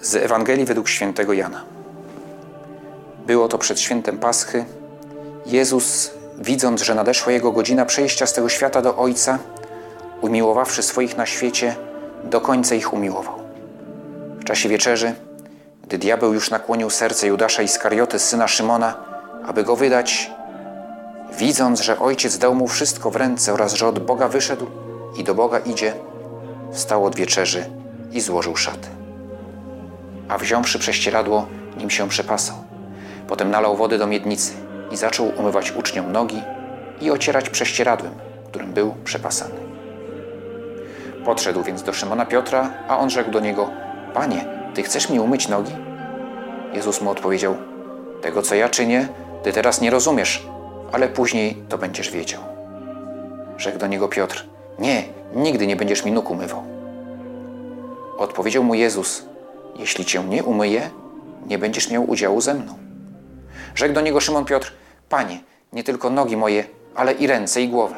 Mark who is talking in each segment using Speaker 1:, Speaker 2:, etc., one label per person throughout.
Speaker 1: Z Ewangelii według świętego Jana. Było to przed świętem Paschy. Jezus, widząc, że nadeszła jego godzina przejścia z tego świata do Ojca, umiłowawszy swoich na świecie, do końca ich umiłował. W czasie wieczerzy, gdy diabeł już nakłonił serce Judasza Iskarioty, syna Szymona, aby go wydać, widząc, że Ojciec dał mu wszystko w ręce oraz że od Boga wyszedł i do Boga idzie, wstał od wieczerzy i złożył szaty a wziąwszy prześcieradło, nim się przepasał. Potem nalał wody do miednicy i zaczął umywać uczniom nogi i ocierać prześcieradłem, którym był przepasany. Podszedł więc do Szymona Piotra, a on rzekł do niego: Panie, ty chcesz mi umyć nogi? Jezus mu odpowiedział: Tego, co ja czynię, ty teraz nie rozumiesz, ale później to będziesz wiedział. Rzekł do niego Piotr: Nie, nigdy nie będziesz mi nóg umywał. Odpowiedział mu Jezus: jeśli cię nie umyję, nie będziesz miał udziału ze mną. Rzekł do niego Szymon Piotr: Panie, nie tylko nogi moje, ale i ręce i głowę.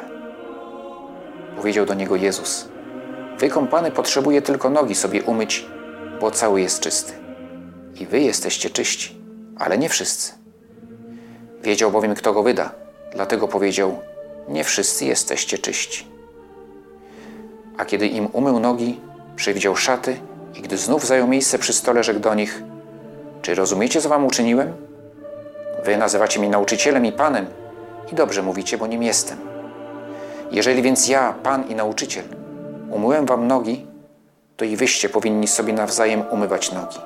Speaker 1: Powiedział do niego Jezus: Wykąpany potrzebuje tylko nogi sobie umyć, bo cały jest czysty. I wy jesteście czyści, ale nie wszyscy. Wiedział bowiem, kto go wyda, dlatego powiedział: Nie wszyscy jesteście czyści. A kiedy im umył nogi, przywdział szaty i gdy znów zajął miejsce przy stole, rzekł do nich: Czy rozumiecie, co wam uczyniłem? Wy nazywacie mnie nauczycielem i panem, i dobrze mówicie, bo nim jestem. Jeżeli więc ja, pan i nauczyciel, umyłem wam nogi, to i wyście powinni sobie nawzajem umywać nogi.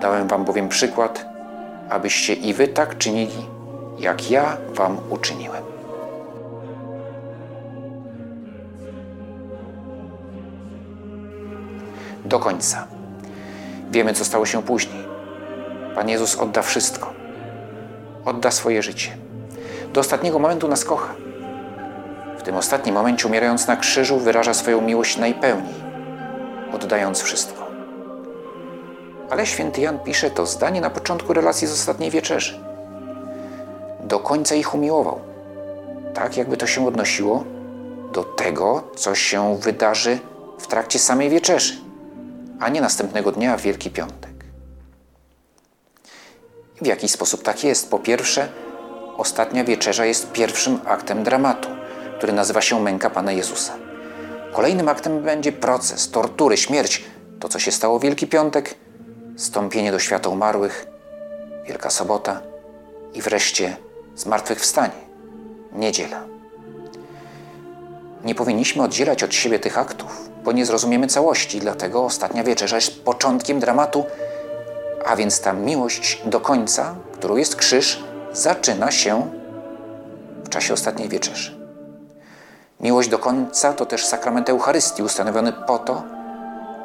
Speaker 1: Dałem wam bowiem przykład, abyście i wy tak czynili, jak ja wam uczyniłem. Do końca. Wiemy, co stało się później. Pan Jezus odda wszystko. Odda swoje życie. Do ostatniego momentu nas kocha. W tym ostatnim momencie, umierając na krzyżu, wyraża swoją miłość najpełniej, oddając wszystko. Ale święty Jan pisze to zdanie na początku relacji z ostatniej wieczerzy. Do końca ich umiłował. Tak, jakby to się odnosiło do tego, co się wydarzy w trakcie samej wieczerzy a nie następnego dnia w Wielki Piątek. W jaki sposób tak jest? Po pierwsze, ostatnia wieczerza jest pierwszym aktem dramatu, który nazywa się męka Pana Jezusa. Kolejnym aktem będzie proces, tortury, śmierć, to co się stało w Wielki Piątek, stąpienie do świata umarłych, Wielka Sobota i wreszcie zmartwychwstanie, niedziela. Nie powinniśmy oddzielać od siebie tych aktów, bo nie zrozumiemy całości, dlatego ostatnia wieczerza jest początkiem dramatu, a więc ta miłość do końca, którą jest krzyż, zaczyna się w czasie ostatniej wieczerzy. Miłość do końca to też sakrament Eucharystii ustanowiony po to,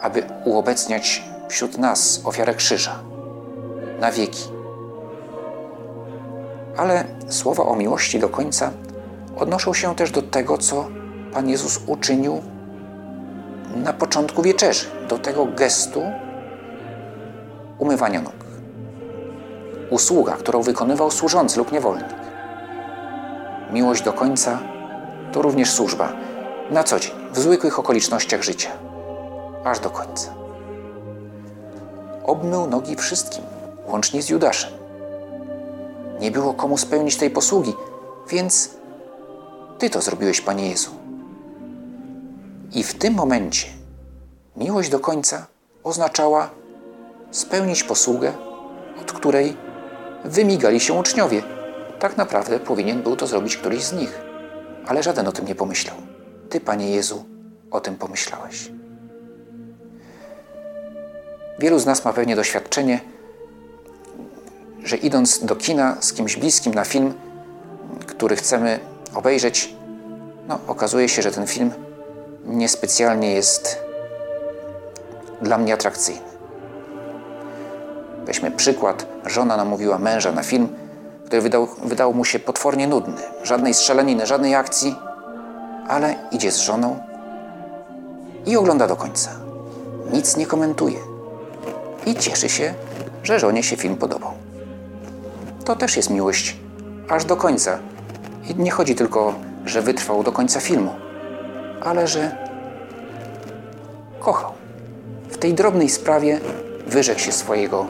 Speaker 1: aby uobecniać wśród nas ofiarę krzyża na wieki. Ale słowa o miłości do końca odnoszą się też do tego, co Pan Jezus uczynił na początku wieczerzy, do tego gestu umywania nóg. Usługa, którą wykonywał służący lub niewolnik. Miłość do końca to również służba na co dzień, w zwykłych okolicznościach życia, aż do końca. Obmył nogi wszystkim, łącznie z Judaszem. Nie było komu spełnić tej posługi, więc Ty to zrobiłeś, Panie Jezu. I w tym momencie miłość do końca oznaczała spełnić posługę, od której wymigali się uczniowie. Tak naprawdę powinien był to zrobić któryś z nich, ale żaden o tym nie pomyślał. Ty, Panie Jezu, o tym pomyślałeś. Wielu z nas ma pewnie doświadczenie, że idąc do kina z kimś bliskim na film, który chcemy obejrzeć, no, okazuje się, że ten film niespecjalnie jest dla mnie atrakcyjny. Weźmy przykład. Żona namówiła męża na film, który wydał, wydał mu się potwornie nudny. Żadnej strzelaniny, żadnej akcji, ale idzie z żoną i ogląda do końca. Nic nie komentuje. I cieszy się, że żonie się film podobał. To też jest miłość aż do końca. I nie chodzi tylko, że wytrwał do końca filmu ale że kochał. W tej drobnej sprawie wyrzekł się swojego,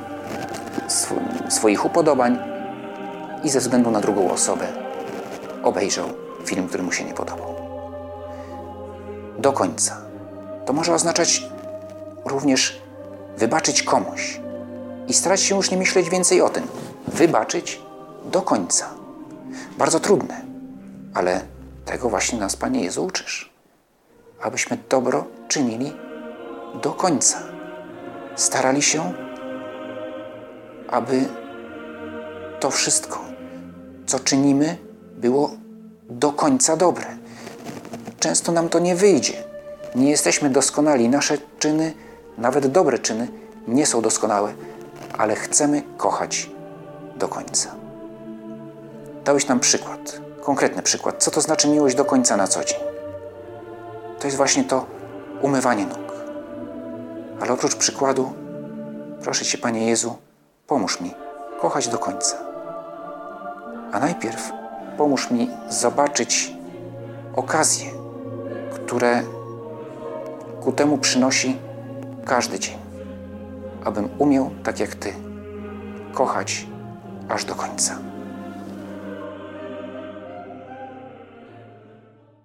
Speaker 1: sw swoich upodobań i ze względu na drugą osobę obejrzał film, który mu się nie podobał. Do końca. To może oznaczać również wybaczyć komuś i starać się już nie myśleć więcej o tym. Wybaczyć do końca. Bardzo trudne, ale tego właśnie nas, Panie Jezu, uczysz. Abyśmy dobro czynili do końca. Starali się, aby to wszystko, co czynimy, było do końca dobre. Często nam to nie wyjdzie. Nie jesteśmy doskonali. Nasze czyny, nawet dobre czyny, nie są doskonałe, ale chcemy kochać do końca. Dałeś nam przykład, konkretny przykład, co to znaczy miłość do końca na co dzień. To jest właśnie to umywanie nóg. Ale oprócz przykładu, proszę Cię, Panie Jezu, pomóż mi kochać do końca. A najpierw pomóż mi zobaczyć okazje, które ku temu przynosi każdy dzień, abym umiał, tak jak Ty, kochać aż do końca.